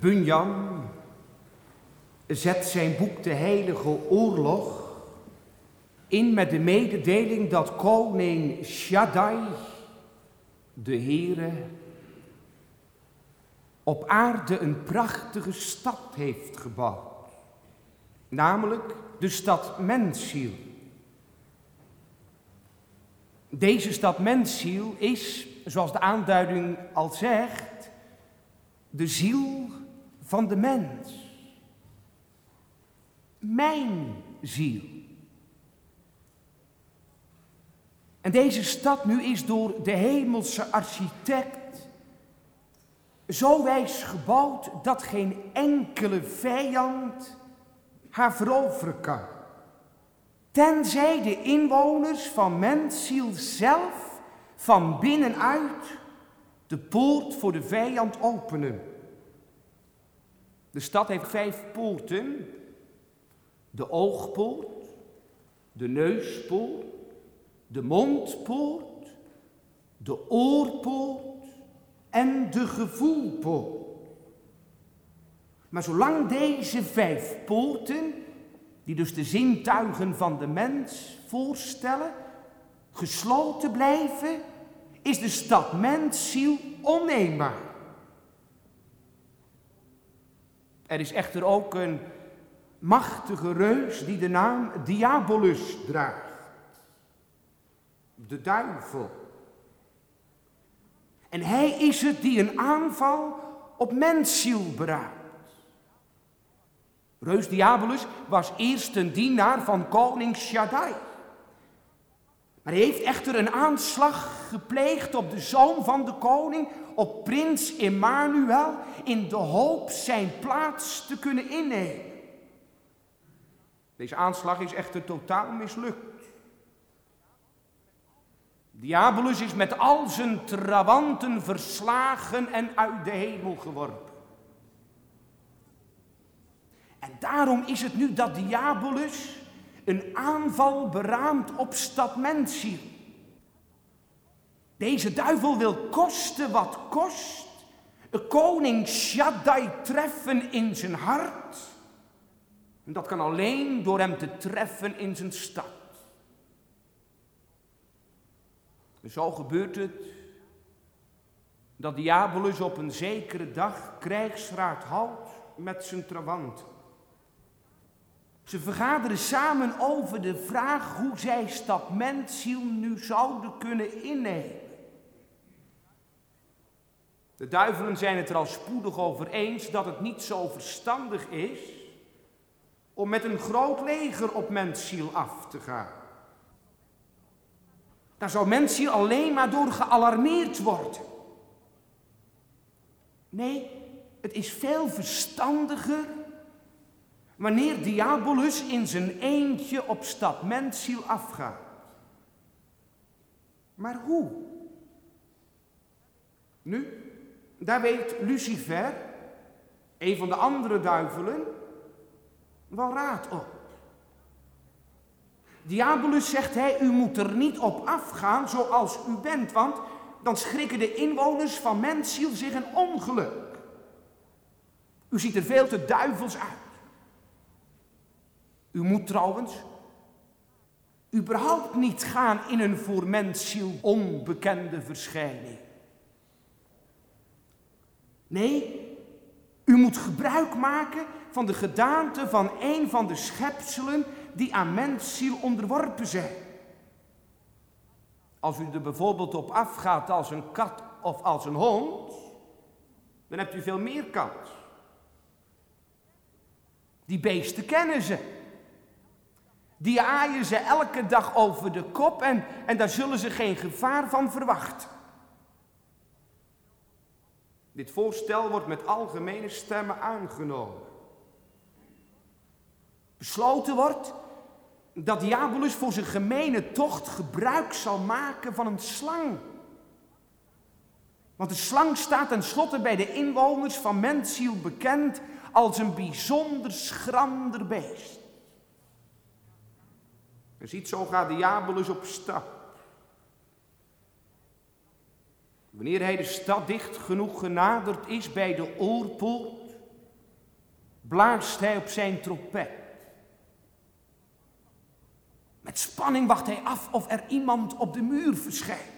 Bunyan zet zijn boek De Heilige Oorlog in met de mededeling dat koning Shaddai, de Heere, op aarde een prachtige stad heeft gebouwd. Namelijk de stad Mensiel. Deze stad Mensiel is, zoals de aanduiding al zegt, de ziel van de mens. Mijn ziel. En deze stad nu is door de hemelse architect zo wijs gebouwd dat geen enkele vijand haar veroveren kan. Tenzij de inwoners van Mensiel zelf van binnenuit de poort voor de vijand openen. De stad heeft vijf poorten. De oogpoort, de neuspoort, de mondpoort, de oorpoort en de gevoelpoort. Maar zolang deze vijf poorten, die dus de zintuigen van de mens voorstellen, gesloten blijven, is de stad mensziel onneembaar. Er is echter ook een machtige reus die de naam Diabolus draagt. De duivel. En hij is het die een aanval op mensziel beraadt. Reus Diabolus was eerst een dienaar van koning Shaddai. Maar hij heeft echter een aanslag gepleegd op de zoon van de koning, op prins Emmanuel, in de hoop zijn plaats te kunnen innemen. Deze aanslag is echter totaal mislukt. Diabolus is met al zijn trawanten verslagen en uit de hemel geworpen. En daarom is het nu dat Diabolus een aanval beraamt op stad Mensiel. Deze duivel wil kosten wat kost, een koning Shaddai treffen in zijn hart. En dat kan alleen door hem te treffen in zijn stad. Zo gebeurt het dat Diabolus op een zekere dag krijgsraad houdt met zijn trawanten. Ze vergaderen samen over de vraag hoe zij stad Mensiel nu zouden kunnen innemen. De duivelen zijn het er al spoedig over eens dat het niet zo verstandig is om met een groot leger op Mensiel af te gaan. Daar zou Mensiel alleen maar door gealarmeerd worden. Nee, het is veel verstandiger wanneer Diabolus in zijn eentje op stad Mensiel afgaat. Maar hoe? Nu, daar weet Lucifer, een van de andere duivelen, wel raad op. Diabolus zegt hij, u moet er niet op afgaan zoals u bent, want dan schrikken de inwoners van Mensiel zich een ongeluk. U ziet er veel te duivels uit. U moet trouwens überhaupt niet gaan in een voor Mensiel onbekende verschijning. Nee, u moet gebruik maken van de gedaante van een van de schepselen die aan mensziel onderworpen zijn. Als u er bijvoorbeeld op afgaat als een kat of als een hond, dan hebt u veel meer kans. Die beesten kennen ze. Die aaien ze elke dag over de kop en, en daar zullen ze geen gevaar van verwachten. Dit voorstel wordt met algemene stemmen aangenomen. Besloten wordt dat Diabolus voor zijn gemene tocht gebruik zal maken van een slang. Want de slang staat tenslotte bij de inwoners van Mensiel bekend als een bijzonder schrander beest. En ziet, zo gaat Diabolus op stap. Wanneer hij de stad dicht genoeg genaderd is bij de oorpoort, blaast hij op zijn trompet. Met spanning wacht hij af of er iemand op de muur verschijnt.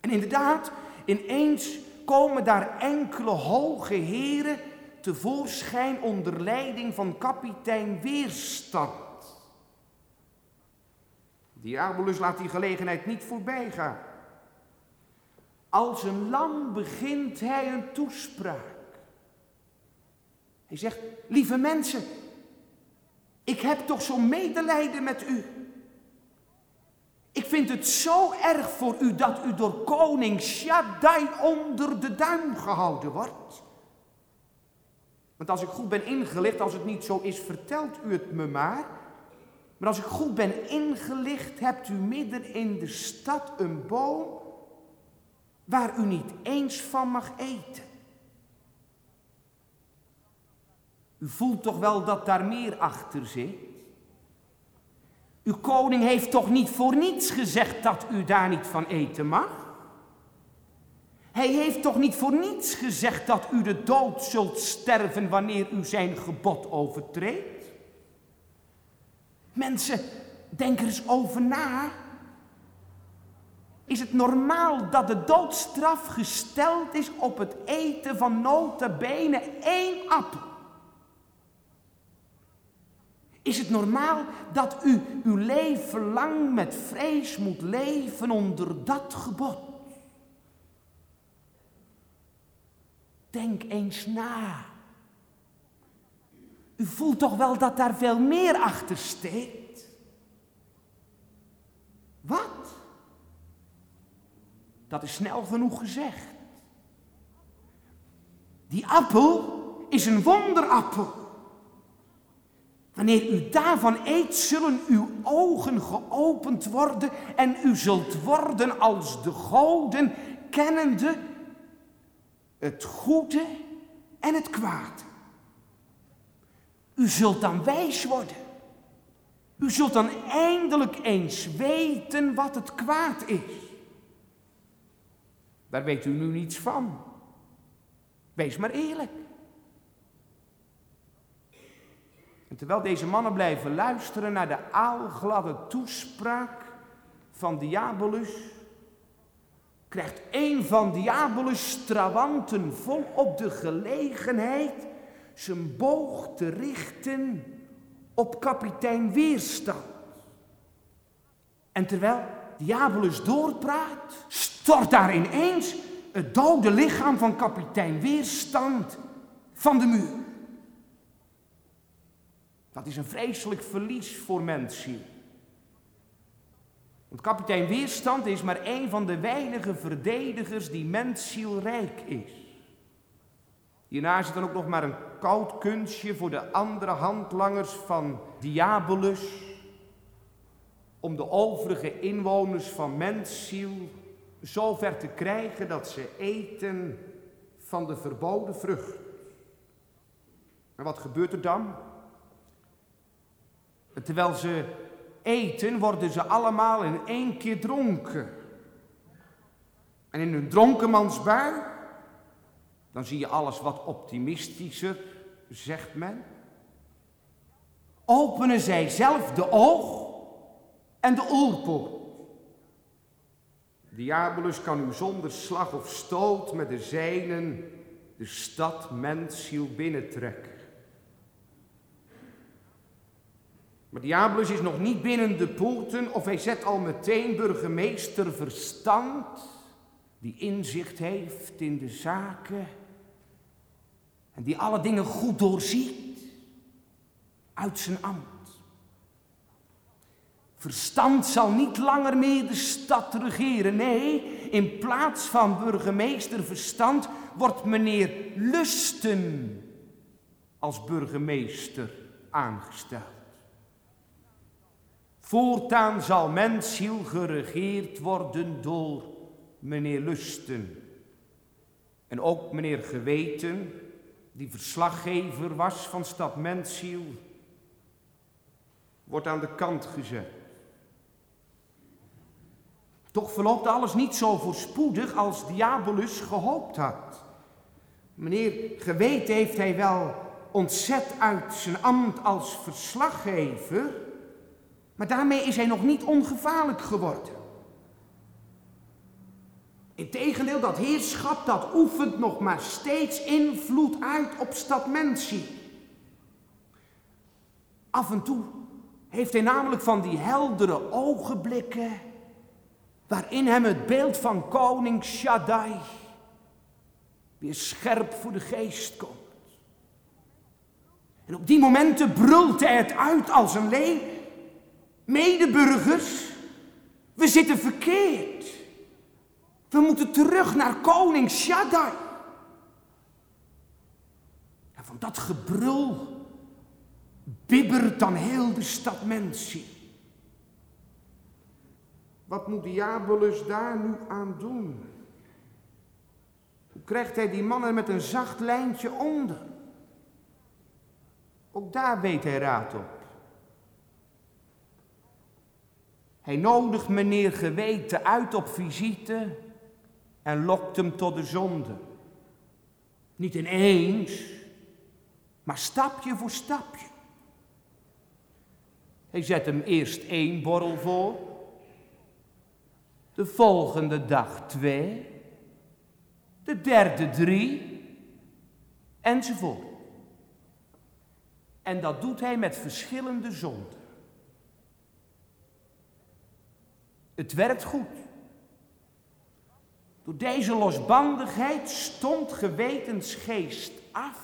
En inderdaad, ineens komen daar enkele hoge heren tevoorschijn onder leiding van kapitein Weerstand. Diabolus laat die gelegenheid niet voorbij gaan. Als een lam begint hij een toespraak. Hij zegt, lieve mensen, ik heb toch zo'n medelijden met u. Ik vind het zo erg voor u dat u door koning Shaddai onder de duim gehouden wordt. Want als ik goed ben ingelicht, als het niet zo is, vertelt u het me maar. Maar als ik goed ben ingelicht, hebt u midden in de stad een boom waar u niet eens van mag eten. U voelt toch wel dat daar meer achter zit? Uw koning heeft toch niet voor niets gezegd dat u daar niet van eten mag? Hij heeft toch niet voor niets gezegd dat u de dood zult sterven wanneer u zijn gebod overtreedt? Mensen, denk er eens over na. Is het normaal dat de doodstraf gesteld is op het eten van bene één appel? Is het normaal dat u uw leven lang met vrees moet leven onder dat gebod? Denk eens na. U voelt toch wel dat daar veel meer achter steekt? Wat? Dat is snel genoeg gezegd. Die appel is een wonderappel. Wanneer u daarvan eet, zullen uw ogen geopend worden en u zult worden als de goden, kennende het goede en het kwaad. U zult dan wijs worden. U zult dan eindelijk eens weten wat het kwaad is. Daar weet u nu niets van. Wees maar eerlijk. Terwijl deze mannen blijven luisteren naar de aalgladde toespraak van Diabolus, krijgt een van Diabolus' trawanten volop de gelegenheid zijn boog te richten op kapitein Weerstand. En terwijl Diabolus doorpraat, stort daar ineens het dode lichaam van kapitein Weerstand van de muur. Dat is een vreselijk verlies voor mensen. Want kapitein Weerstand is maar een van de weinige verdedigers die menszielrijk is. Hierna is dan ook nog maar een koud kunstje voor de andere handlangers van Diabolus. Om de overige inwoners van mensziel zover te krijgen dat ze eten van de verboden vrucht. En wat gebeurt er dan? terwijl ze eten, worden ze allemaal in één keer dronken. En in hun dronkenmansbui dan zie je alles wat optimistischer, zegt men. Openen zij zelf de oog en de oorpoort. Diabolus kan u zonder slag of stoot met de zijnen de stad mensziel binnentrekken. Maar Diabolus is nog niet binnen de poorten of hij zet al meteen burgemeester Verstand, die inzicht heeft in de zaken en die alle dingen goed doorziet uit zijn ambt. Verstand zal niet langer meer de stad regeren. Nee, in plaats van burgemeester Verstand wordt meneer Lusten als burgemeester aangesteld. Voortaan zal mensziel geregeerd worden door meneer Lusten. En ook meneer Geweten, die verslaggever was van stad Mensiel, wordt aan de kant gezet. Toch verloopt alles niet zo voorspoedig als Diabolus gehoopt had. Meneer geweten heeft hij wel ontzet uit zijn ambt als verslaggever, maar daarmee is hij nog niet ongevaarlijk geworden. Integendeel, dat heerschap dat oefent nog maar steeds invloed uit op stad Mensie. Af en toe heeft hij namelijk van die heldere ogenblikken waarin hem het beeld van koning Shaddai weer scherp voor de geest komt. En op die momenten brult hij het uit als een leeuw. Medeburgers, we zitten verkeerd. We moeten terug naar koning Shaddai. Van dat gebrul bibbert dan heel de stad Mensie. Wat moet Diabolus daar nu aan doen? Hoe krijgt hij die mannen met een zacht lijntje onder? Ook daar weet hij raad op. Hij nodigt meneer geweten uit op visite en lokt hem tot de zonde. Niet ineens, maar stapje voor stapje. Hij zet hem eerst één borrel voor, de volgende dag twee, de derde drie, enzovoort. En dat doet hij met verschillende zonden. Het werkt goed. Door deze losbandigheid stond gewetensgeest af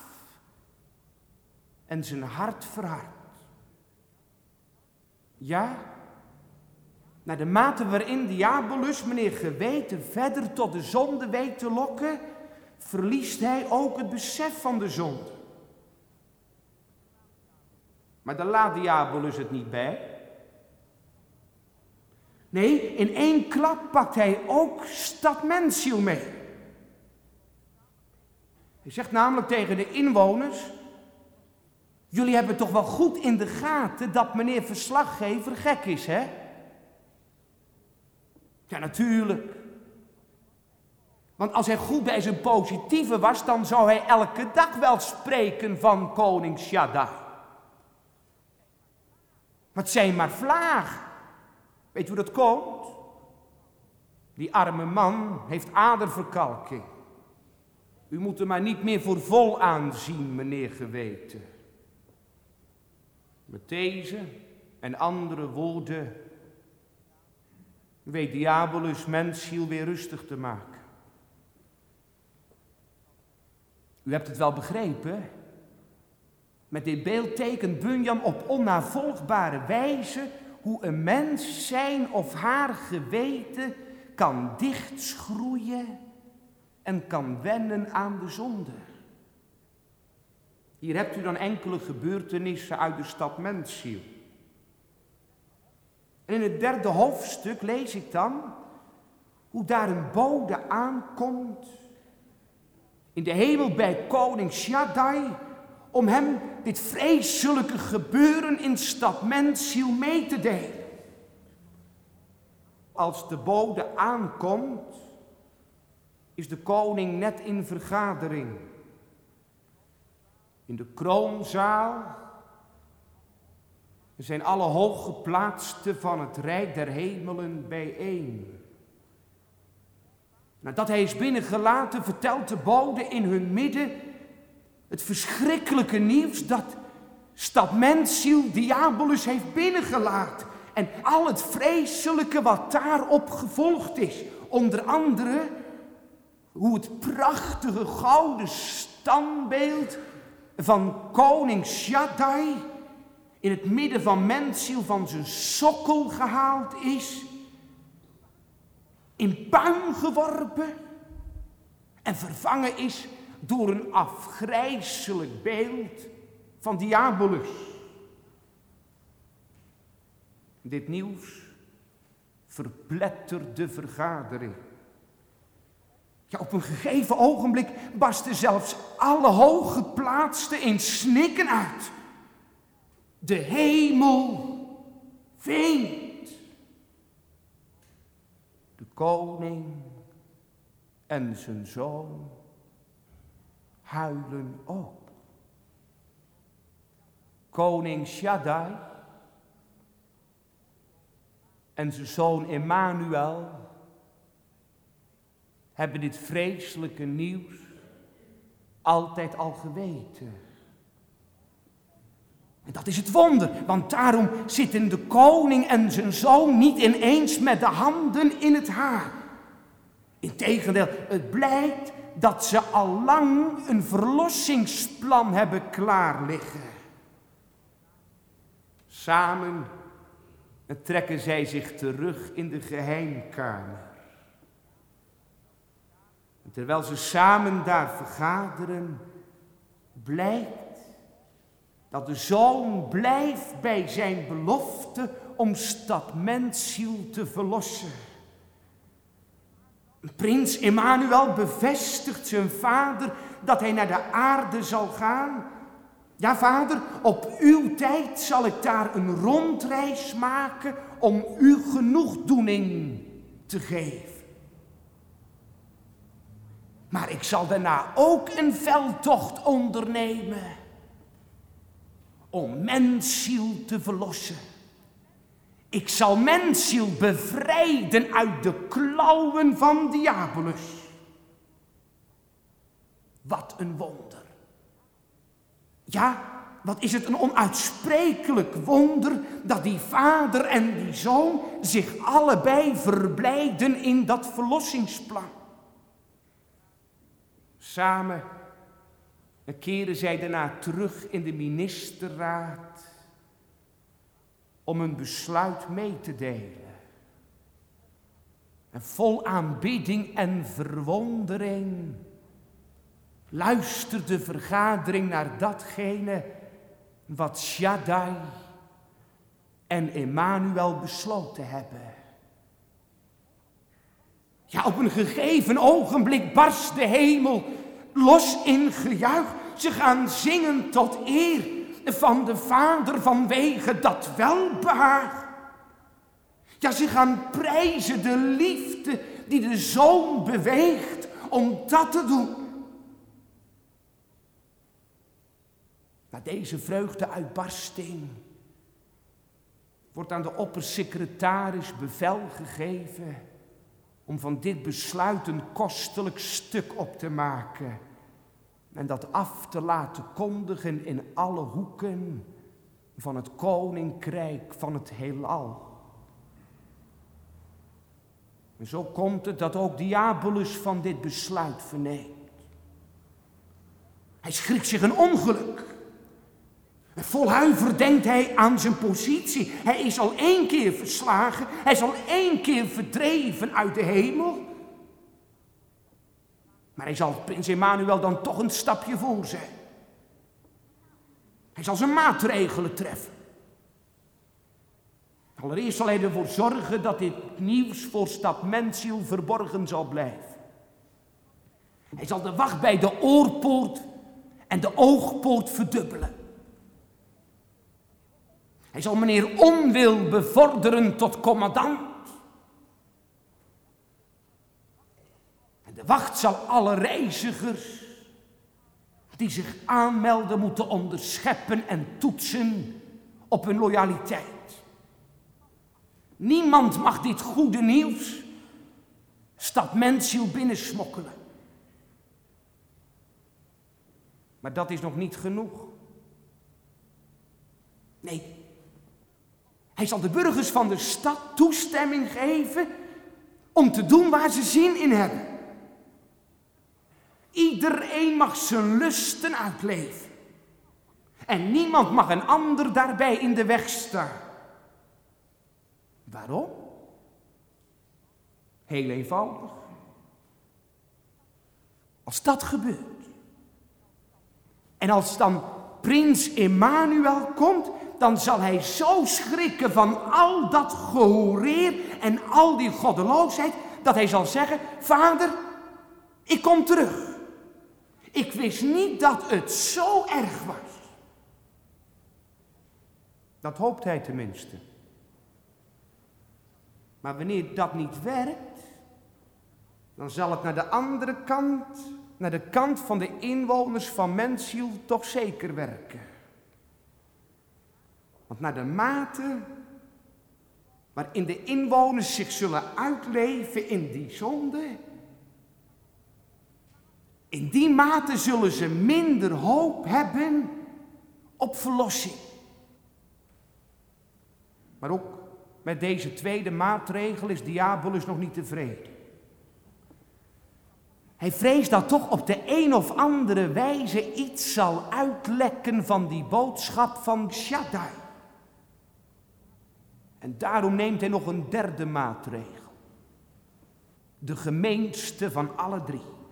en zijn hart verhard. Ja, naar de mate waarin Diabolus meneer geweten verder tot de zonde weet te lokken, verliest hij ook het besef van de zonde. Maar daar laat Diabolus het niet bij. Nee, in één klap pakt hij ook stad Mensiel mee. Hij zegt namelijk tegen de inwoners: Jullie hebben toch wel goed in de gaten dat meneer verslaggever gek is, hè? Ja, natuurlijk. Want als hij goed bij zijn positieve was, dan zou hij elke dag wel spreken van koning Shaddai. Wat zijn maar vlaag. Weet je hoe dat komt? Die arme man heeft aderverkalking. U moet er maar niet meer voor vol aanzien, meneer geweten. Met deze en andere woorden weet Diabolus mensziel weer rustig te maken. U hebt het wel begrepen. Met dit beeld tekent Bunyan op onnavolgbare wijze hoe een mens zijn of haar geweten kan dichtschroeien en kan wennen aan de zonde. Hier hebt u dan enkele gebeurtenissen uit de stad Mensiel. En in het derde hoofdstuk lees ik dan hoe daar een bode aankomt in de hemel bij koning Shaddai om hem dit vreselijke gebeuren in stad Mensiel mee te delen. Als de bode aankomt, is de koning net in vergadering. In de kroonzaal zijn alle hooggeplaatsten van het Rijk der Hemelen bijeen. Nadat hij is binnengelaten, vertelt de bode in hun midden het verschrikkelijke nieuws dat stad Mensiel Diabolus heeft binnengelaten. En al het vreselijke wat daarop gevolgd is. Onder andere hoe het prachtige gouden standbeeld van koning Shaddai in het midden van Mensiel van zijn sokkel gehaald is, in puin geworpen en vervangen is door een afgrijselijk beeld van Diabolus. Dit nieuws verplettert de vergadering. Ja, op een gegeven ogenblik barsten zelfs alle hooggeplaatsten in snikken uit. De hemel weent. De koning en zijn zoon huilen op. koning Shaddai en zijn zoon Emmanuel hebben dit vreselijke nieuws altijd al geweten. En dat is het wonder, want daarom zitten de koning en zijn zoon niet ineens met de handen in het haar. Integendeel, het blijkt dat ze al lang een verlossingsplan hebben klaar liggen. Samen trekken zij zich terug in de geheimkamer. Terwijl ze samen daar vergaderen, blijkt dat de zoon blijft bij zijn belofte om stad mensziel te verlossen. Prins Emmanuel bevestigt zijn vader dat hij naar de aarde zal gaan. Ja, vader, op uw tijd zal ik daar een rondreis maken om u genoegdoening te geven. Maar ik zal daarna ook een veldtocht ondernemen om mensziel te verlossen. Ik zal mensziel bevrijden uit de klauwen van Diabolus. Wat een wonder. Ja, wat is het een onuitsprekelijk wonder dat die vader en die zoon zich allebei verblijden in dat verlossingsplan. Samen keren zij daarna terug in de ministerraad om een besluit mee te delen. En vol aanbidding en verwondering luistert de vergadering naar datgene wat Shaddai en Emmanuel besloten hebben. Ja, op een gegeven ogenblik barst de hemel los in gejuich. Ze gaan zingen tot eer van de Vader vanwege dat welbehaag. Ja, ze gaan prijzen de liefde die de Zoon beweegt om dat te doen. Na deze vreugdeuitbarsting wordt aan de oppersecretaris bevel gegeven om van dit besluit een kostelijk stuk op te maken en dat af te laten kondigen in alle hoeken van het koninkrijk van het heelal. En zo komt het dat ook Diabolus van dit besluit verneemt. Hij schrikt zich een ongeluk. Vol huiver denkt hij aan zijn positie. Hij is al één keer verslagen. Hij is al één keer verdreven uit de hemel. Hij zal prins Emmanuel dan toch een stapje voor zijn. Hij zal zijn maatregelen treffen. Allereerst zal hij ervoor zorgen dat dit nieuws voor stad Mensiel verborgen zal blijven. Hij zal de wacht bij de oorpoort en de oogpoort verdubbelen. Hij zal meneer Onwil bevorderen tot commandant. En wacht zal alle reizigers die zich aanmelden moeten onderscheppen en toetsen op hun loyaliteit. Niemand mag dit goede nieuws stad Mensiel binnensmokkelen. Maar dat is nog niet genoeg. Nee, hij zal de burgers van de stad toestemming geven om te doen waar ze zin in hebben. Iedereen mag zijn lusten uitleven. En niemand mag een ander daarbij in de weg staan. Waarom? Heel eenvoudig. Als dat gebeurt. En als dan prins Emmanuel komt, dan zal hij zo schrikken van al dat gehoreer en al die goddeloosheid, dat hij zal zeggen, vader, ik kom terug. Ik wist niet dat het zo erg was. Dat hoopt hij tenminste. Maar wanneer dat niet werkt, dan zal het naar de andere kant, naar de kant van de inwoners van Mensiel toch zeker werken. Want naar de mate waarin de inwoners zich zullen uitleven in die zonde, in die mate zullen ze minder hoop hebben op verlossing. Maar ook met deze tweede maatregel is Diabolus nog niet tevreden. Hij vreest dat toch op de een of andere wijze iets zal uitlekken van die boodschap van Shaddai. En daarom neemt hij nog een derde maatregel. De gemeenste van alle drie.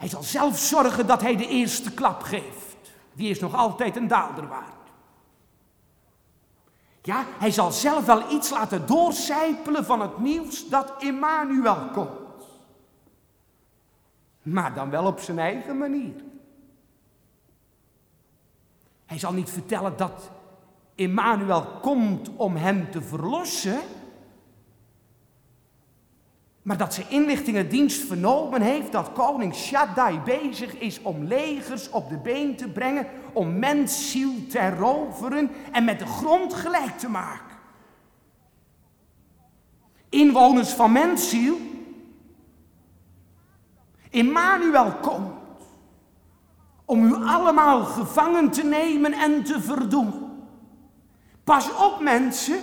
Hij zal zelf zorgen dat hij de eerste klap geeft. Die is nog altijd een daalder waard. Ja, hij zal zelf wel iets laten doorcijpelen van het nieuws dat Emmanuel komt. Maar dan wel op zijn eigen manier. Hij zal niet vertellen dat Emmanuel komt om hem te verlossen. Maar dat ze inlichtingendienst vernomen heeft dat koning Shaddai bezig is om legers op de been te brengen, om mensziel te heroveren en met de grond gelijk te maken. Inwoners van mensziel, Emmanuel komt om u allemaal gevangen te nemen en te verdoemen. Pas op mensen,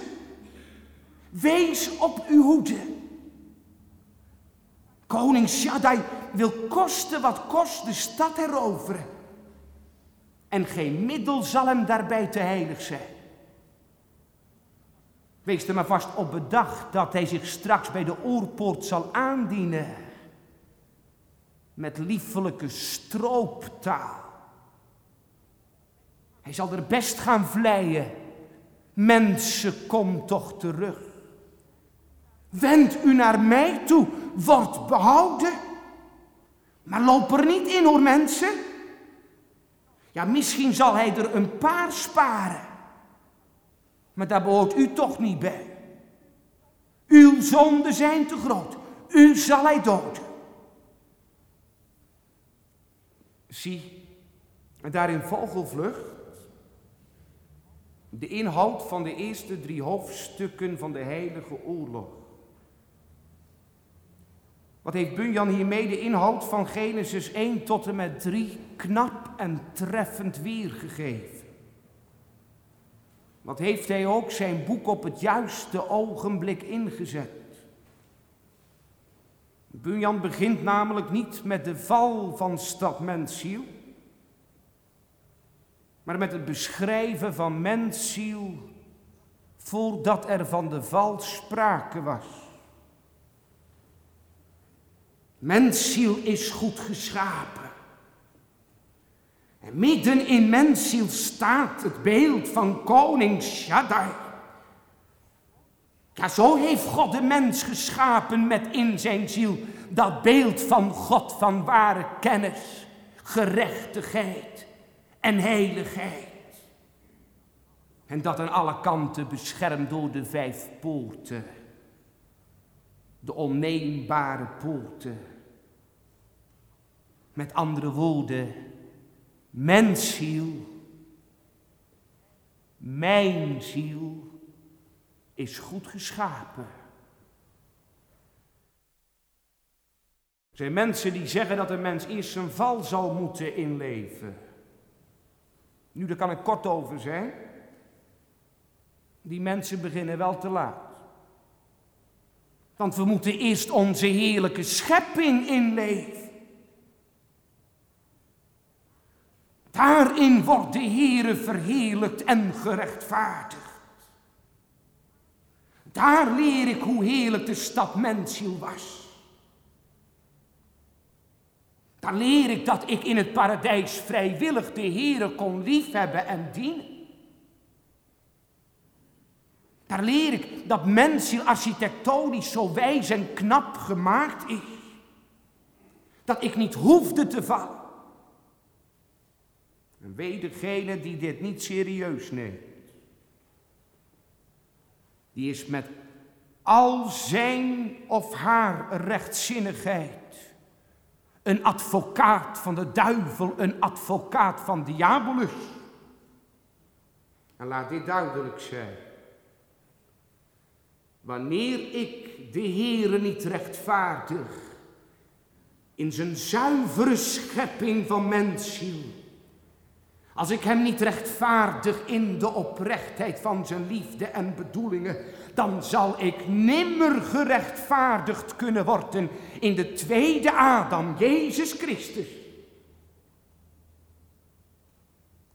wees op uw hoede. Koning Shaddai wil kosten wat kost de stad heroveren. En geen middel zal hem daarbij te heilig zijn. Wees er maar vast op bedacht dat hij zich straks bij de oorpoort zal aandienen. Met liefelijke strooptaal. Hij zal er best gaan vleien. Mensen, kom toch terug. Wend u naar mij toe, word behouden. Maar loop er niet in hoor mensen. Ja, misschien zal hij er een paar sparen. Maar daar behoort u toch niet bij. Uw zonden zijn te groot. U zal hij doden. Zie, daar in vogelvlucht de inhoud van de eerste drie hoofdstukken van de Heilige Oorlog. Wat heeft Bunyan hiermee de inhoud van Genesis 1 tot en met 3 knap en treffend weergegeven? Wat heeft hij ook zijn boek op het juiste ogenblik ingezet? Bunyan begint namelijk niet met de val van stad Mensziel, maar met het beschrijven van Mensziel voordat er van de val sprake was. Mensziel is goed geschapen. En midden in mensziel staat het beeld van koning Shaddai. Ja, zo heeft God de mens geschapen met in zijn ziel dat beeld van God van ware kennis, gerechtigheid en heiligheid. En dat aan alle kanten beschermd door de vijf poorten de onneembare poorten. Met andere woorden, mensziel, mijn ziel is goed geschapen. Er zijn mensen die zeggen dat een mens eerst zijn val zal moeten inleven. Nu, daar kan ik kort over zijn. Die mensen beginnen wel te laat. Want we moeten eerst onze heerlijke schepping inleven. Daarin wordt de Heere verheerlijkt en gerechtvaardigd. Daar leer ik hoe heerlijk de stad Mensziel was. Daar leer ik dat ik in het paradijs vrijwillig de Heere kon liefhebben en dienen. Daar leer ik dat mensziel architectonisch zo wijs en knap gemaakt is. Dat ik niet hoefde te vallen. En weet degene die dit niet serieus neemt. Die is met al zijn of haar rechtzinnigheid een advocaat van de duivel, een advocaat van diabolus. En laat dit duidelijk zijn. Wanneer ik de Heere niet rechtvaardig in zijn zuivere schepping van mensziel, als ik hem niet rechtvaardig in de oprechtheid van zijn liefde en bedoelingen, dan zal ik nimmer gerechtvaardigd kunnen worden in de tweede Adam, Jezus Christus.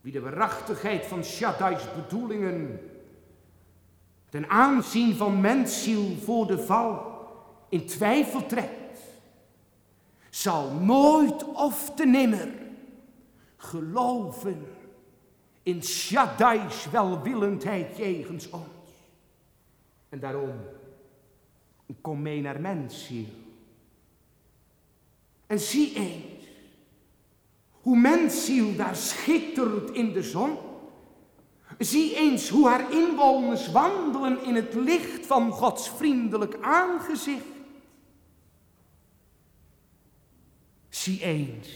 Wie de waarachtigheid van Shaddai's bedoelingen ten aanzien van mensziel voor de val in twijfel trekt, zal nooit of te nimmer geloven in Shaddai's welwillendheid jegens ons. En daarom, kom mee naar mensziel. En zie eens, hoe mensziel daar schittert in de zon. Zie eens hoe haar inwoners wandelen in het licht van Gods vriendelijk aangezicht. Zie eens,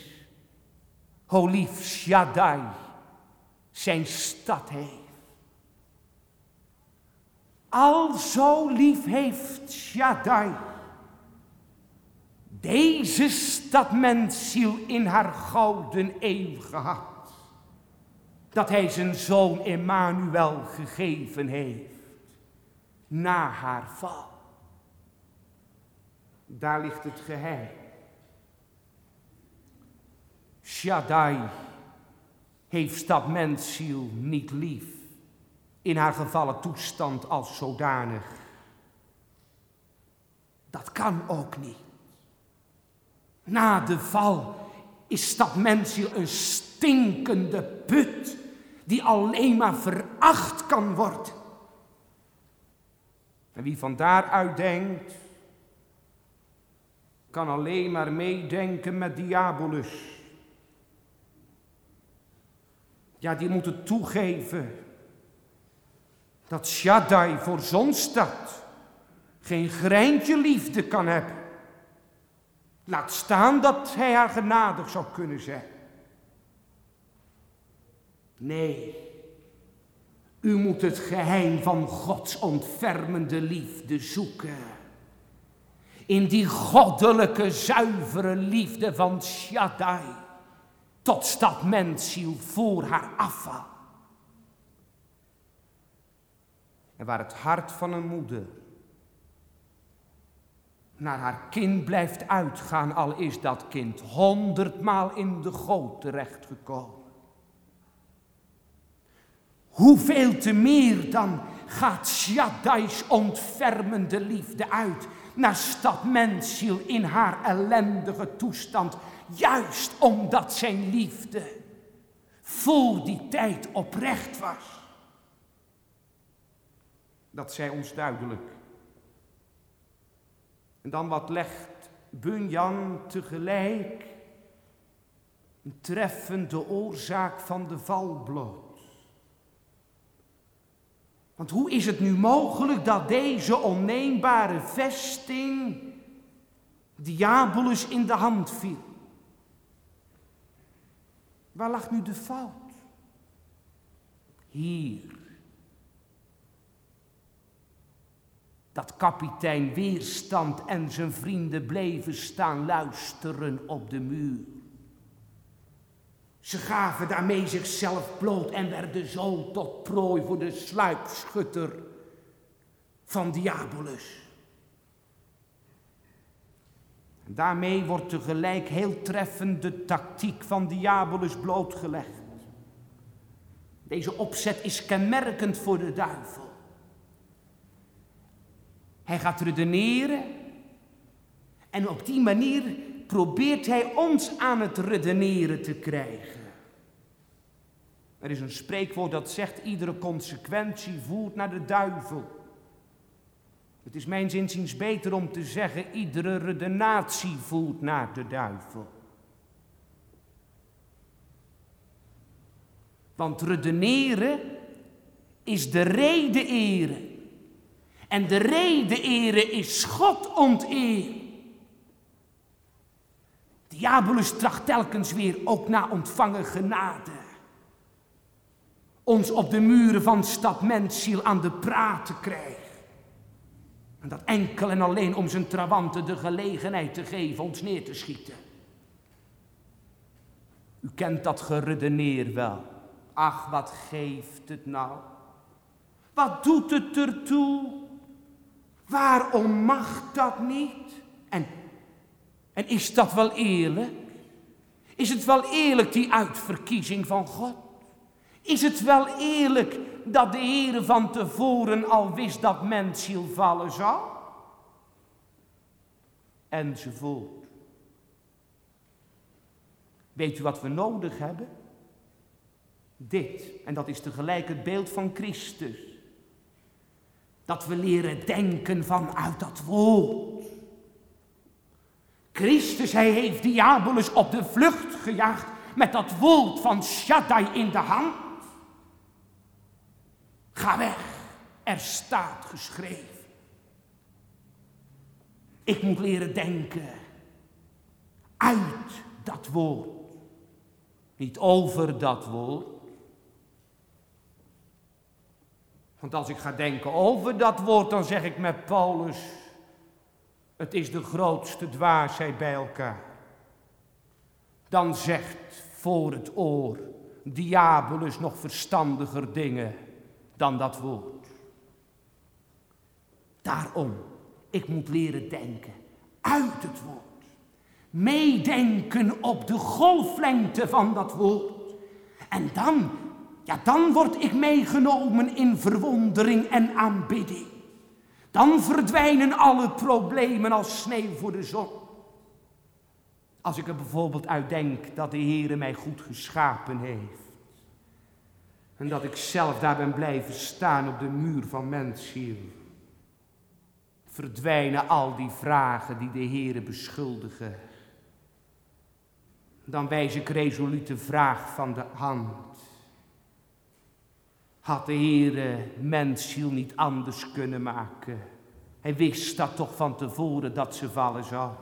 hoe lief Shaddai zijn stad heeft. Al zo lief heeft Shaddai deze stad mensziel in haar gouden eeuw gehad dat hij zijn zoon Emmanuel gegeven heeft na haar val. Daar ligt het geheim. Shaddai heeft dat mensziel niet lief in haar gevallen toestand als zodanig. Dat kan ook niet. Na de val is dat mensziel een stinkende put die alleen maar veracht kan worden. En wie van daaruit denkt, kan alleen maar meedenken met diabolus. Ja, die moet het toegeven dat Shaddai voor zo'n stad geen greintje liefde kan hebben. Laat staan dat hij haar genadig zou kunnen zijn. Nee, u moet het geheim van Gods ontfermende liefde zoeken. In die goddelijke, zuivere liefde van Shaddai. Tot stad mensziel voor haar afval. En waar het hart van een moeder naar haar kind blijft uitgaan, al is dat kind honderdmaal in de goot terechtgekomen. Hoeveel te meer dan gaat Shaddai's ontfermende liefde uit naar stad mensziel in haar ellendige toestand, juist omdat zijn liefde voor die tijd oprecht was. Dat zij ons duidelijk. En dan wat legt Bunyan tegelijk een treffende oorzaak van de val bloot. Want hoe is het nu mogelijk dat deze onneembare vesting Diabolus in de hand viel? Waar lag nu de fout? Hier. Dat kapitein Weerstand en zijn vrienden bleven staan luisteren op de muur. Ze gaven daarmee zichzelf bloot en werden zo tot prooi voor de sluipschutter van Diabolus. En daarmee wordt tegelijk heel treffend de tactiek van Diabolus blootgelegd. Deze opzet is kenmerkend voor de duivel. Hij gaat redeneren en op die manier probeert hij ons aan het redeneren te krijgen. Er is een spreekwoord dat zegt: iedere consequentie voert naar de duivel. Het is mijn zinziens beter om te zeggen: iedere redenatie voert naar de duivel. Want redeneren is de rede eren. En de rede eren is God onteren. Diabolus tracht telkens weer ook na ontvangen genade ons op de muren van stad Mensziel aan de praat te krijgen. En dat enkel en alleen om zijn trawanten de gelegenheid te geven ons neer te schieten. U kent dat geredeneer wel. Ach, wat geeft het nou? Wat doet het ertoe? Waarom mag dat niet? En, en is dat wel eerlijk? Is het wel eerlijk, die uitverkiezing van God? Is het wel eerlijk dat de Heer van tevoren al wist dat mensziel vallen zou? Enzovoort. Weet u wat we nodig hebben? Dit, en dat is tegelijk het beeld van Christus. Dat we leren denken vanuit dat woord. Christus, hij heeft diabolus op de vlucht gejaagd met dat woord van Shaddai in de hand. Ga weg, er staat geschreven. Ik moet leren denken uit dat woord, niet over dat woord. Want als ik ga denken over dat woord, dan zeg ik met Paulus, het is de grootste dwaasheid bij elkaar. Dan zegt voor het oor diabolus nog verstandiger dingen dan dat woord. Daarom, ik moet leren denken uit het woord. Meedenken op de golflengte van dat woord. En dan, ja, dan word ik meegenomen in verwondering en aanbidding. Dan verdwijnen alle problemen als sneeuw voor de zon. Als ik er bijvoorbeeld uit denk dat de Heer mij goed geschapen heeft. En dat ik zelf daar ben blijven staan op de muur van mensziel. Verdwijnen al die vragen die de Heere beschuldigen. Dan wijs ik resoluut de vraag van de hand. Had de Heere mensziel niet anders kunnen maken? Hij wist dat toch van tevoren dat ze vallen zou.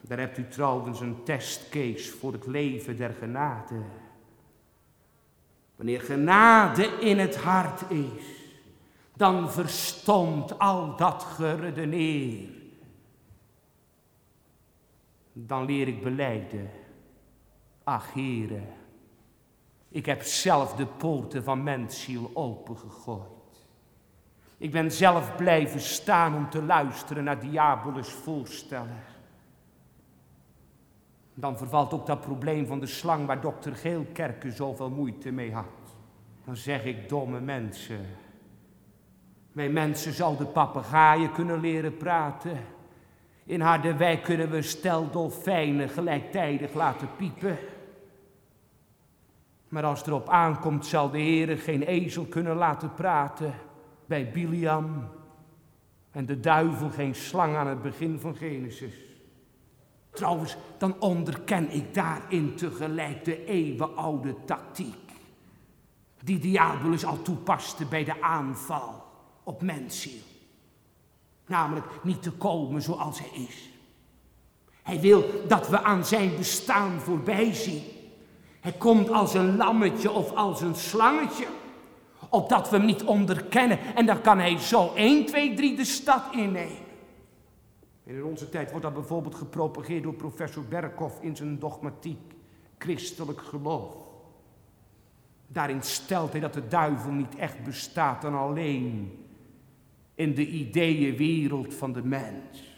Daar hebt u trouwens een testcase voor het leven der genade. Wanneer genade in het hart is, dan verstomt al dat geredeneer. Dan leer ik beleiden, ach heren, ik heb zelf de poorten van mensziel opengegooid. Ik ben zelf blijven staan om te luisteren naar diabolus voorstellen. Dan vervalt ook dat probleem van de slang waar dokter Geelkerken zoveel moeite mee had. Dan zeg ik, domme mensen. Wij mensen zouden papegaaien kunnen leren praten. In Harderwijk kunnen we stel dolfijnen gelijktijdig laten piepen. Maar als het erop aankomt, zal de Heer geen ezel kunnen laten praten bij Biliam. En de duivel geen slang aan het begin van Genesis. Trouwens, dan onderken ik daarin tegelijk de eeuwenoude tactiek. Die diabolus al toepaste bij de aanval op mensziel. Namelijk niet te komen zoals hij is. Hij wil dat we aan zijn bestaan voorbij zien. Hij komt als een lammetje of als een slangetje. Opdat we hem niet onderkennen. En dan kan hij zo 1, 2, 3 de stad innemen. In onze tijd wordt dat bijvoorbeeld gepropageerd door professor Berkhoff in zijn dogmatiek. Christelijk geloof. Daarin stelt hij dat de duivel niet echt bestaat dan alleen in de ideeënwereld van de mens.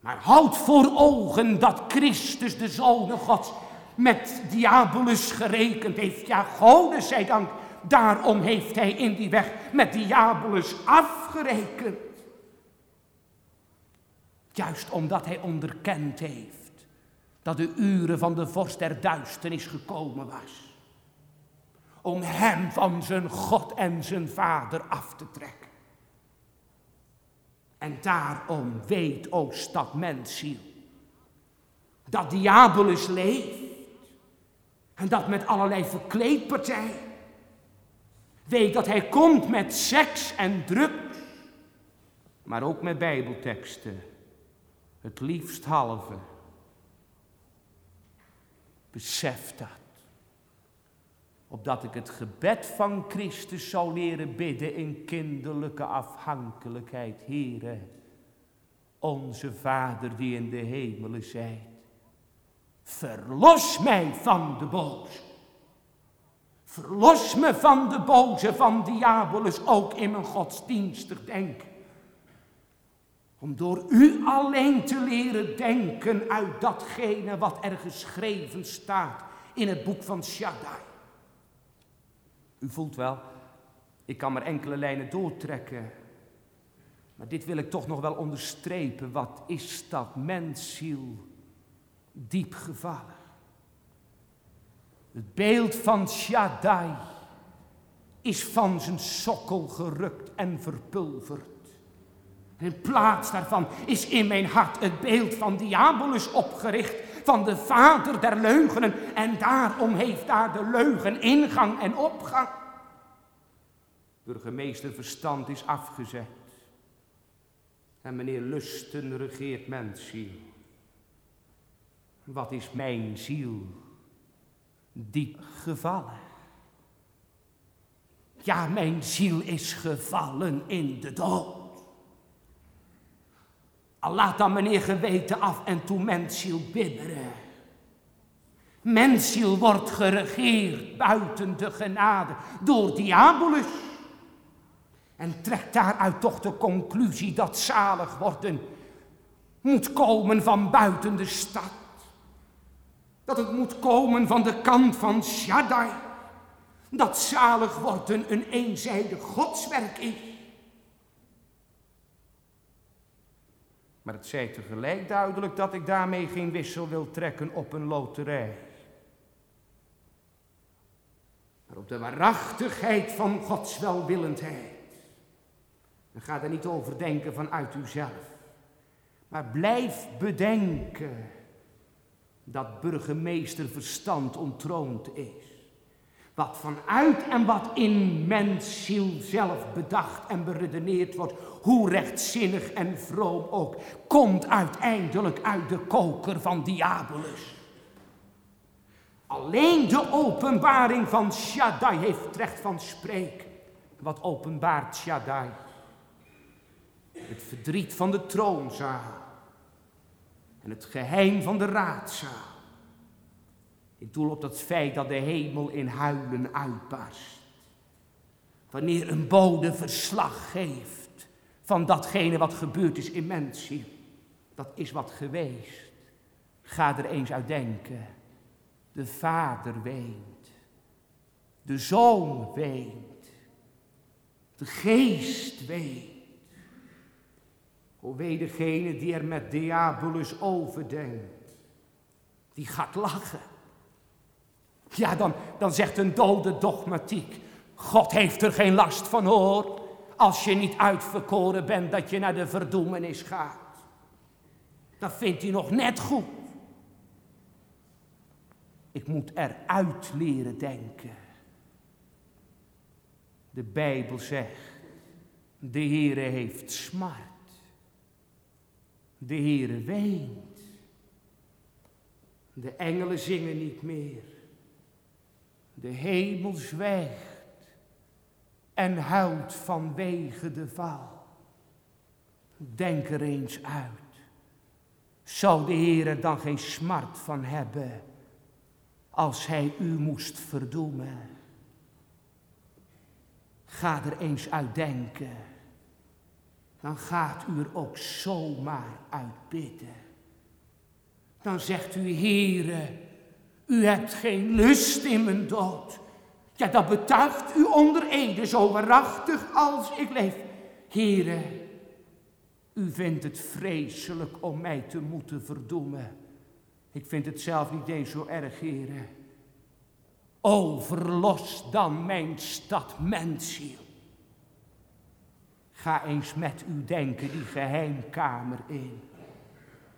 Maar houd voor ogen dat Christus, de Zoon Gods, met diabolus gerekend heeft. Ja, Gode zij dank, daarom heeft hij in die weg met diabolus afgerekend. Juist omdat hij onderkend heeft dat de uren van de vorst der duisternis gekomen was. Om hem van zijn God en zijn vader af te trekken. En daarom weet, o stad mensziel, dat diabolus leeft. En dat met allerlei verkleedpartijen. Weet dat hij komt met seks en drugs. Maar ook met bijbelteksten. Het liefst halve. Besef dat. opdat ik het gebed van Christus zou leren bidden in kinderlijke afhankelijkheid. Heere, onze Vader die in de hemelen zijt, verlos mij van de boze. Verlos me van de boze, van diabolus, ook in mijn godsdienstig denken. Om door u alleen te leren denken uit datgene wat er geschreven staat in het boek van Shaddai. U voelt wel, ik kan maar enkele lijnen doortrekken. Maar dit wil ik toch nog wel onderstrepen. Wat is dat mensziel diep gevallen? Het beeld van Shaddai is van zijn sokkel gerukt en verpulverd. In plaats daarvan is in mijn hart het beeld van Diabolus opgericht, van de vader der leugenen. En daarom heeft daar de leugen ingang en opgang. Burgemeester Verstand is afgezet. En meneer Lusten regeert ziel. Wat is mijn ziel diep gevallen? Ja, mijn ziel is gevallen in de dood. Al laat dan meneer geweten af en toe mensziel bibberen. Mensziel wordt geregeerd buiten de genade door diabolus. En trekt daaruit toch de conclusie dat zalig worden moet komen van buiten de stad. Dat het moet komen van de kant van Shaddai. Dat zalig worden een eenzijdig godswerk is. Maar het zei tegelijk duidelijk dat ik daarmee geen wissel wil trekken op een loterij. Maar op de waarachtigheid van Gods welwillendheid. En ga er niet over denken vanuit uzelf. Maar blijf bedenken dat burgemeester verstand ontroond is. Wat vanuit en wat in mensziel zelf bedacht en beredeneerd wordt, hoe rechtzinnig en vroom ook, komt uiteindelijk uit de koker van Diabolus. Alleen de openbaring van Shaddai heeft recht van spreken. Wat openbaart Shaddai? Het verdriet van de troonzaal en het geheim van de raadzaal. Ik doel op dat feit dat de hemel in huilen uitbarst. Wanneer een bode verslag geeft van datgene wat gebeurd is in mensen. Dat is wat geweest. Ga er eens uit denken. De vader weent. De zoon weent. De geest weent. O wee degene die er met diabolus overdenkt. Die gaat lachen. Ja, dan, dan zegt een dode dogmatiek. God heeft er geen last van hoor. Als je niet uitverkoren bent dat je naar de verdoemenis gaat. Dat vindt hij nog net goed. Ik moet eruit leren denken. De Bijbel zegt, de Heere heeft smart. De Heere weent. De engelen zingen niet meer. De hemel zwijgt en huilt vanwege de val. Denk er eens uit. Zou de Heer er dan geen smart van hebben als Hij u moest verdoemen? Ga er eens uit denken. Dan gaat u er ook zomaar uit bidden. Dan zegt u, Heere, u hebt geen lust in mijn dood. Ja, dat betuigt u onder ede zo waarachtig als ik leef. Here, u vindt het vreselijk om mij te moeten verdoemen. Ik vind het zelf niet eens zo erg, heren. O, verlos dan mijn stad mensziel. Ga eens met u denken die geheimkamer in.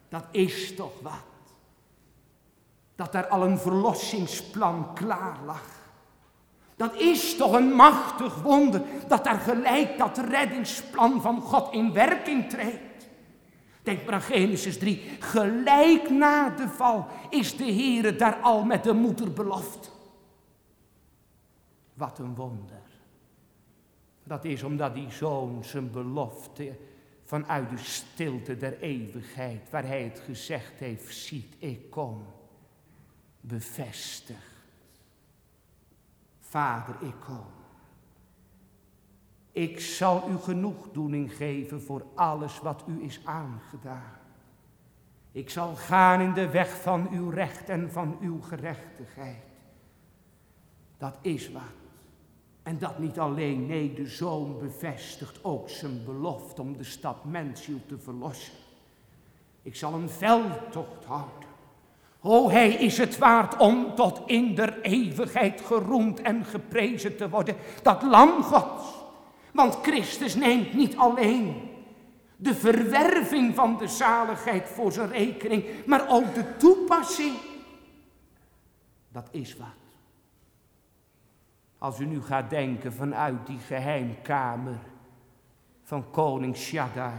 Dat is toch wat dat er al een verlossingsplan klaar lag. Dat is toch een machtig wonder dat daar gelijk dat reddingsplan van God in werking treedt. Denk maar aan Genesis 3. Gelijk na de val is de Heere daar al met de moeder beloft. Wat een wonder. Dat is omdat die zoon zijn belofte vanuit de stilte der eeuwigheid, waar hij het gezegd heeft, ziet, ik kom, bevestigt. Vader, ik kom. Ik zal u genoegdoening geven voor alles wat u is aangedaan. Ik zal gaan in de weg van uw recht en van uw gerechtigheid. Dat is wat. En dat niet alleen, nee, de zoon bevestigt ook zijn belofte om de stad Menshiel te verlossen. Ik zal een veldtocht houden. O, hij is het waard om tot in der eeuwigheid geroemd en geprezen te worden. Dat lam Gods. Want Christus neemt niet alleen de verwerving van de zaligheid voor zijn rekening, maar ook de toepassing. Dat is wat. Als u nu gaat denken vanuit die geheimkamer van koning Shaddai,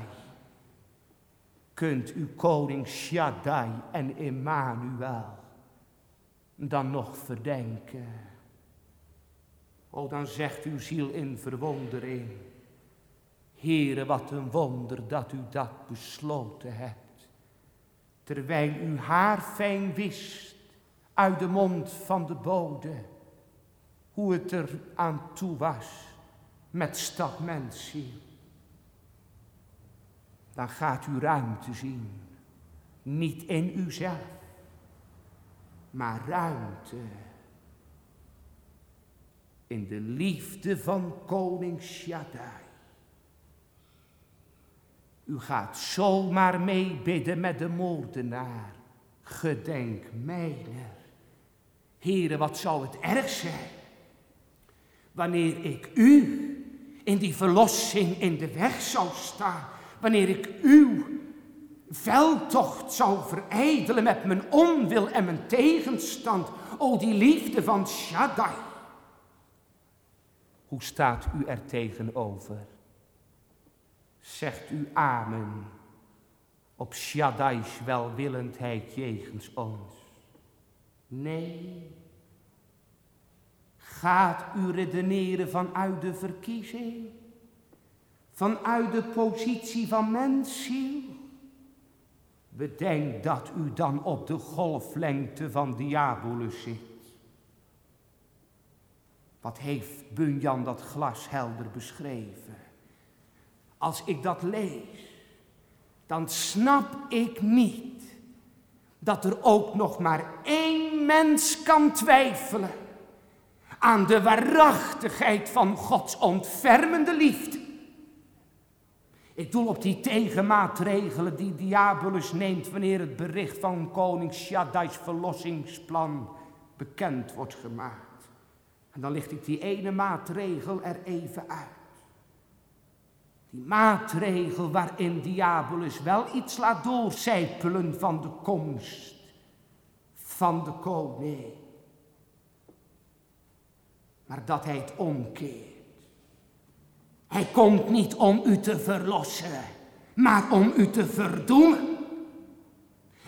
kunt u koning Shaddai en Emmanuel dan nog verdenken. O, dan zegt uw ziel in verwondering, Heere, wat een wonder dat u dat besloten hebt, terwijl u haar fijn wist uit de mond van de bode hoe het er aan toe was met stad Mensie. Dan gaat u ruimte zien. Niet in uzelf, maar ruimte in de liefde van koning Shaddai. U gaat zomaar meebidden met de moordenaar. Gedenk mijner. Heren, wat zou het erg zijn wanneer ik u in die verlossing in de weg zou staan, wanneer ik uw veldtocht zou verijdelen met mijn onwil en mijn tegenstand, o die liefde van Shaddai. Hoe staat u er tegenover? Zegt u amen op Shaddai's welwillendheid jegens ons? Nee. Gaat u redeneren vanuit de verkiezing? Vanuit de positie van mensziel? Bedenk dat u dan op de golflengte van diabolus zit. Wat heeft Bunyan dat glashelder beschreven? Als ik dat lees, dan snap ik niet dat er ook nog maar één mens kan twijfelen aan de waarachtigheid van Gods ontfermende liefde. Ik doel op die tegenmaatregelen die Diabolus neemt wanneer het bericht van koning Shaddai's verlossingsplan bekend wordt gemaakt. En dan licht ik die ene maatregel er even uit. Die maatregel waarin Diabolus wel iets laat doorcijpelen van de komst van de koning maar dat hij het omkeert. Hij komt niet om u te verlossen, maar om u te verdoemen.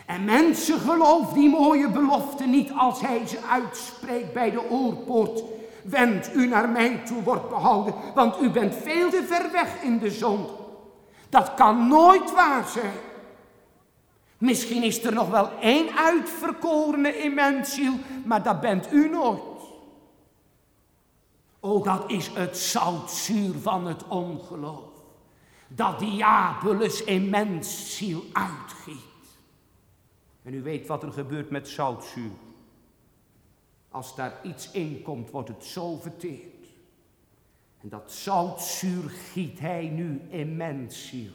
En mensen geloof die mooie belofte niet als hij ze uitspreekt bij de oorpoort. Wend u naar mij toe, wordt behouden, want u bent veel te ver weg in de zon. Dat kan nooit waar zijn. Misschien is er nog wel één uitverkorene in mijn ziel, maar dat bent u nooit. Oh, dat is het zoutzuur van het ongeloof. Dat diabolus in mens ziel uitgiet. En u weet wat er gebeurt met zoutzuur. Als daar iets in komt, wordt het zo verteerd. En dat zoutzuur giet hij nu in mens ziel.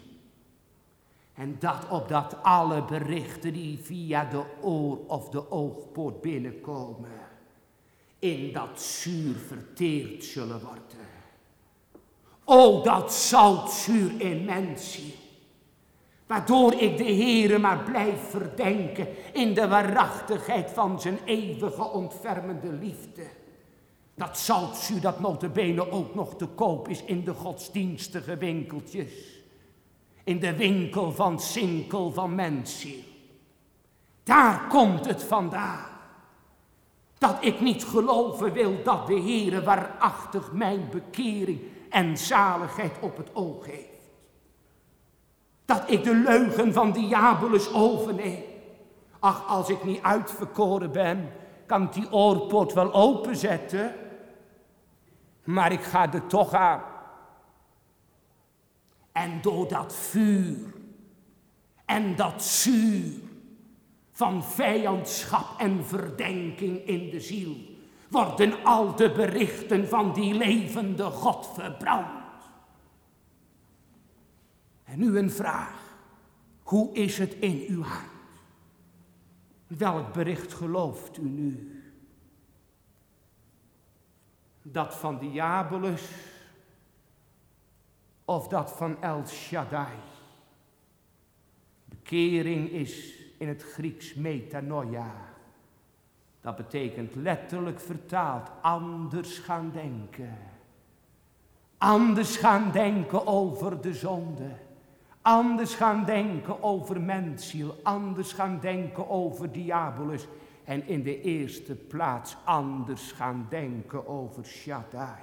En dat opdat alle berichten die via de oor of de oogpoort binnenkomen in dat zuur verteerd zullen worden. O, dat zoutzuur in mensen, waardoor ik de Heere maar blijf verdenken in de waarachtigheid van zijn eeuwige ontfermende liefde. Dat zoutzuur dat notabene ook nog te koop is in de godsdienstige winkeltjes. In de winkel van Sinkel van mensen. Daar komt het vandaan. Dat ik niet geloven wil dat de Heere waarachtig mijn bekering en zaligheid op het oog heeft. Dat ik de leugen van Diabolus overneem. Ach, als ik niet uitverkoren ben, kan ik die oorpoort wel openzetten. Maar ik ga er toch aan. En door dat vuur en dat zuur van vijandschap en verdenking in de ziel worden al de berichten van die levende God verbrand. En nu een vraag. Hoe is het in uw hart? Welk bericht gelooft u nu? Dat van Diabolus of dat van El Shaddai? Bekering is in het Grieks metanoia. Dat betekent letterlijk vertaald anders gaan denken. Anders gaan denken over de zonde. Anders gaan denken over mensziel. Anders gaan denken over diabolus. En in de eerste plaats anders gaan denken over Shaddai.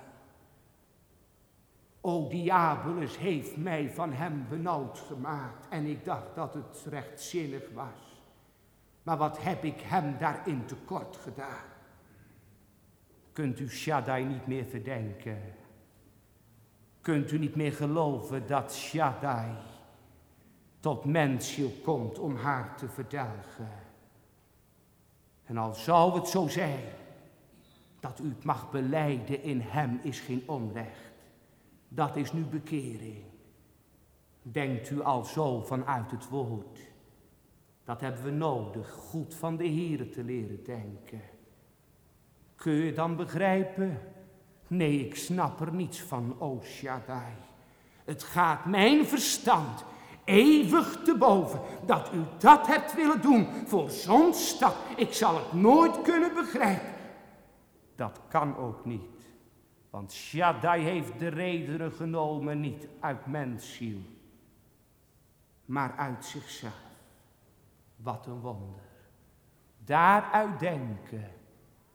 O diabolus heeft mij van hem benauwd gemaakt. En ik dacht dat het rechtzinnig was. Maar wat heb ik hem daarin tekort gedaan? Kunt u Shaddai niet meer verdenken? Kunt u niet meer geloven dat Shaddai tot mensje komt om haar te verdelgen? En al zou het zo zijn dat u het mag beleiden in hem is geen onrecht. Dat is nu bekering. Denkt u al zo vanuit het woord. Dat hebben we nodig, goed van de Heer te leren denken. Kun je dan begrijpen? Nee, ik snap er niets van, o Shaddai. Het gaat mijn verstand eeuwig te boven dat u dat hebt willen doen voor zo'n stad. Ik zal het nooit kunnen begrijpen. Dat kan ook niet. Want Shaddai heeft de redenen genomen niet uit mensziel, maar uit zichzelf. Wat een wonder. Daaruit denken,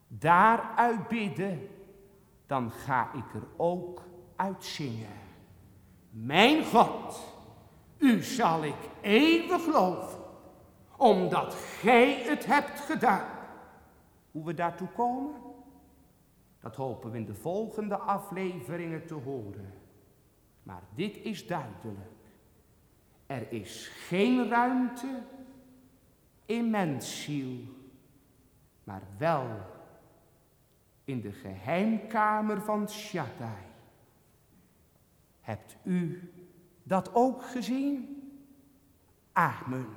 daaruit bidden, dan ga ik er ook uit zingen. Mijn God, u zal ik eeuwig loven, omdat gij het hebt gedaan. Hoe we daartoe komen, dat hopen we in de volgende afleveringen te horen. Maar dit is duidelijk. Er is geen ruimte in mensziel, maar wel in de geheimkamer van Shaddai. Hebt u dat ook gezien? Amen.